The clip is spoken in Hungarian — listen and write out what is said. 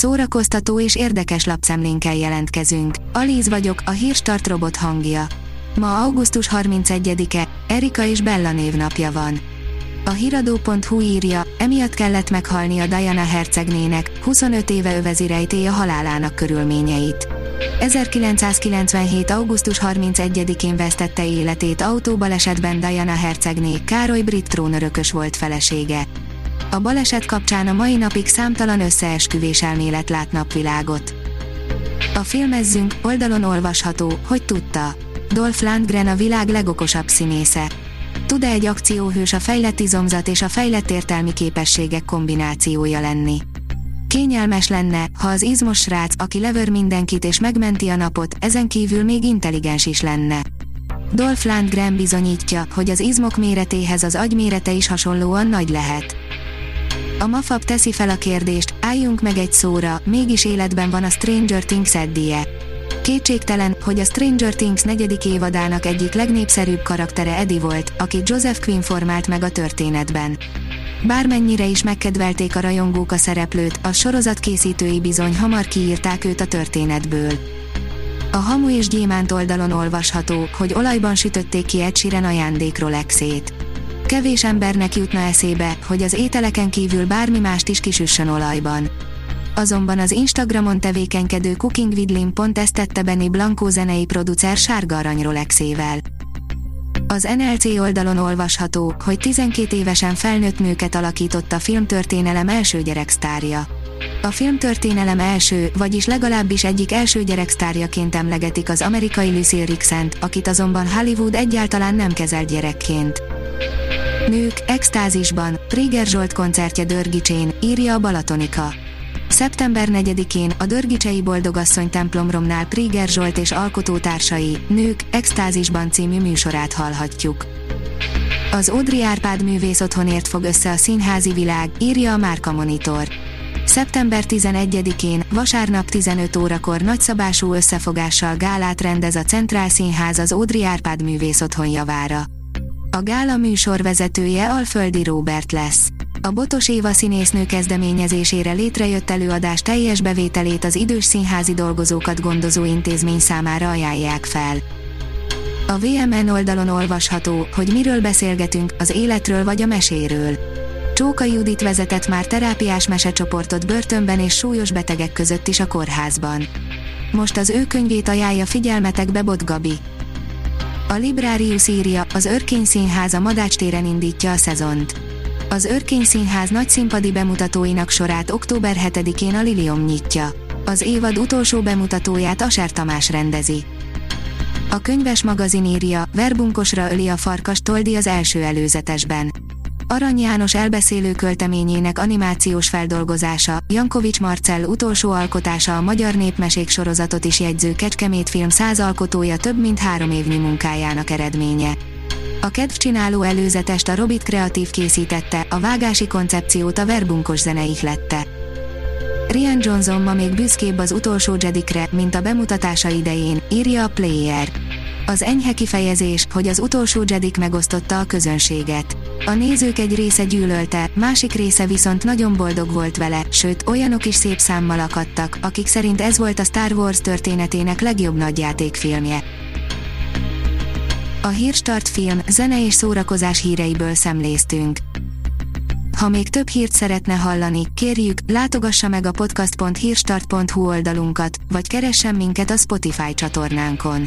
szórakoztató és érdekes lapszemlénkkel jelentkezünk. Alíz vagyok, a hírstart robot hangja. Ma augusztus 31-e, Erika és Bella névnapja van. A hiradó.hu írja, emiatt kellett meghalni a Diana hercegnének, 25 éve övezi rejtély a halálának körülményeit. 1997. augusztus 31-én vesztette életét autóbalesetben Diana hercegné, Károly brit trónörökös volt felesége. A baleset kapcsán a mai napig számtalan összeesküvés elmélet lát napvilágot. A filmezzünk oldalon olvasható, hogy tudta. Dolph Lundgren a világ legokosabb színésze. Tud-e egy akcióhős a fejlett izomzat és a fejlett értelmi képességek kombinációja lenni? Kényelmes lenne, ha az izmos srác, aki levör mindenkit és megmenti a napot, ezen kívül még intelligens is lenne. Dolph Lundgren bizonyítja, hogy az izmok méretéhez az agy mérete is hasonlóan nagy lehet. A Mafab teszi fel a kérdést, álljunk meg egy szóra, mégis életben van a Stranger Things Eddie. Kétségtelen, hogy a Stranger Things negyedik évadának egyik legnépszerűbb karaktere Eddie volt, akit Joseph Quinn formált meg a történetben. Bármennyire is megkedvelték a rajongók a szereplőt, a sorozat készítői bizony hamar kiírták őt a történetből. A Hamu és Gyémánt oldalon olvasható, hogy olajban sütötték ki egy Sheeran ajándék Rolexét. Kevés embernek jutna eszébe, hogy az ételeken kívül bármi mást is kisüssön olajban. Azonban az Instagramon tevékenykedő Cooking with Lim pont ezt tette Benny Blanco zenei producer sárga arany Rolexével. Az NLC oldalon olvasható, hogy 12 évesen felnőtt nőket alakított a filmtörténelem első gyereksztárja. A filmtörténelem első, vagyis legalábbis egyik első gyereksztárjaként emlegetik az amerikai Lucy Rixent, akit azonban Hollywood egyáltalán nem kezelt gyerekként. Nők, extázisban, Priger Zsolt koncertje Dörgicsén, írja a Balatonika. Szeptember 4-én a Dörgicsei Boldogasszony templomromnál Priger Zsolt és alkotótársai, Nők, extázisban című műsorát hallhatjuk. Az Audrey Árpád művész otthonért fog össze a színházi világ, írja a Márka Monitor. Szeptember 11-én, vasárnap 15 órakor nagyszabású összefogással gálát rendez a Centrál Színház az Audrey Árpád művész otthon javára. A gála műsorvezetője Alföldi Róbert lesz. A Botos Éva színésznő kezdeményezésére létrejött előadás teljes bevételét az idős színházi dolgozókat gondozó intézmény számára ajánlják fel. A VMN oldalon olvasható, hogy miről beszélgetünk, az életről vagy a meséről. Csóka Judit vezetett már terápiás mesecsoportot börtönben és súlyos betegek között is a kórházban. Most az ő könyvét ajánlja figyelmetekbe Bot Gabi. A Librarius írja, az Örkény Színház a Madács téren indítja a szezont. Az Örkény Színház nagy színpadi bemutatóinak sorát október 7-én a Lilium nyitja. Az évad utolsó bemutatóját Aser Tamás rendezi. A könyves magazin írja, verbunkosra öli a farkas Toldi az első előzetesben. Arany János elbeszélő költeményének animációs feldolgozása, Jankovics Marcell utolsó alkotása a Magyar Népmesék sorozatot is jegyző Kecskemét film száz alkotója több mint három évnyi munkájának eredménye. A kedvcsináló előzetest a Robit Kreatív készítette, a vágási koncepciót a Verbunkos zene ihlette. Rian Johnson ma még büszkébb az utolsó Jedikre, mint a bemutatása idején, írja a Player. Az enyhe kifejezés, hogy az utolsó Jedik megosztotta a közönséget. A nézők egy része gyűlölte, másik része viszont nagyon boldog volt vele, sőt, olyanok is szép számmal akadtak, akik szerint ez volt a Star Wars történetének legjobb nagyjátékfilmje. A Hírstart film, zene és szórakozás híreiből szemléztünk. Ha még több hírt szeretne hallani, kérjük, látogassa meg a podcast.hírstart.hu oldalunkat, vagy keressen minket a Spotify csatornánkon.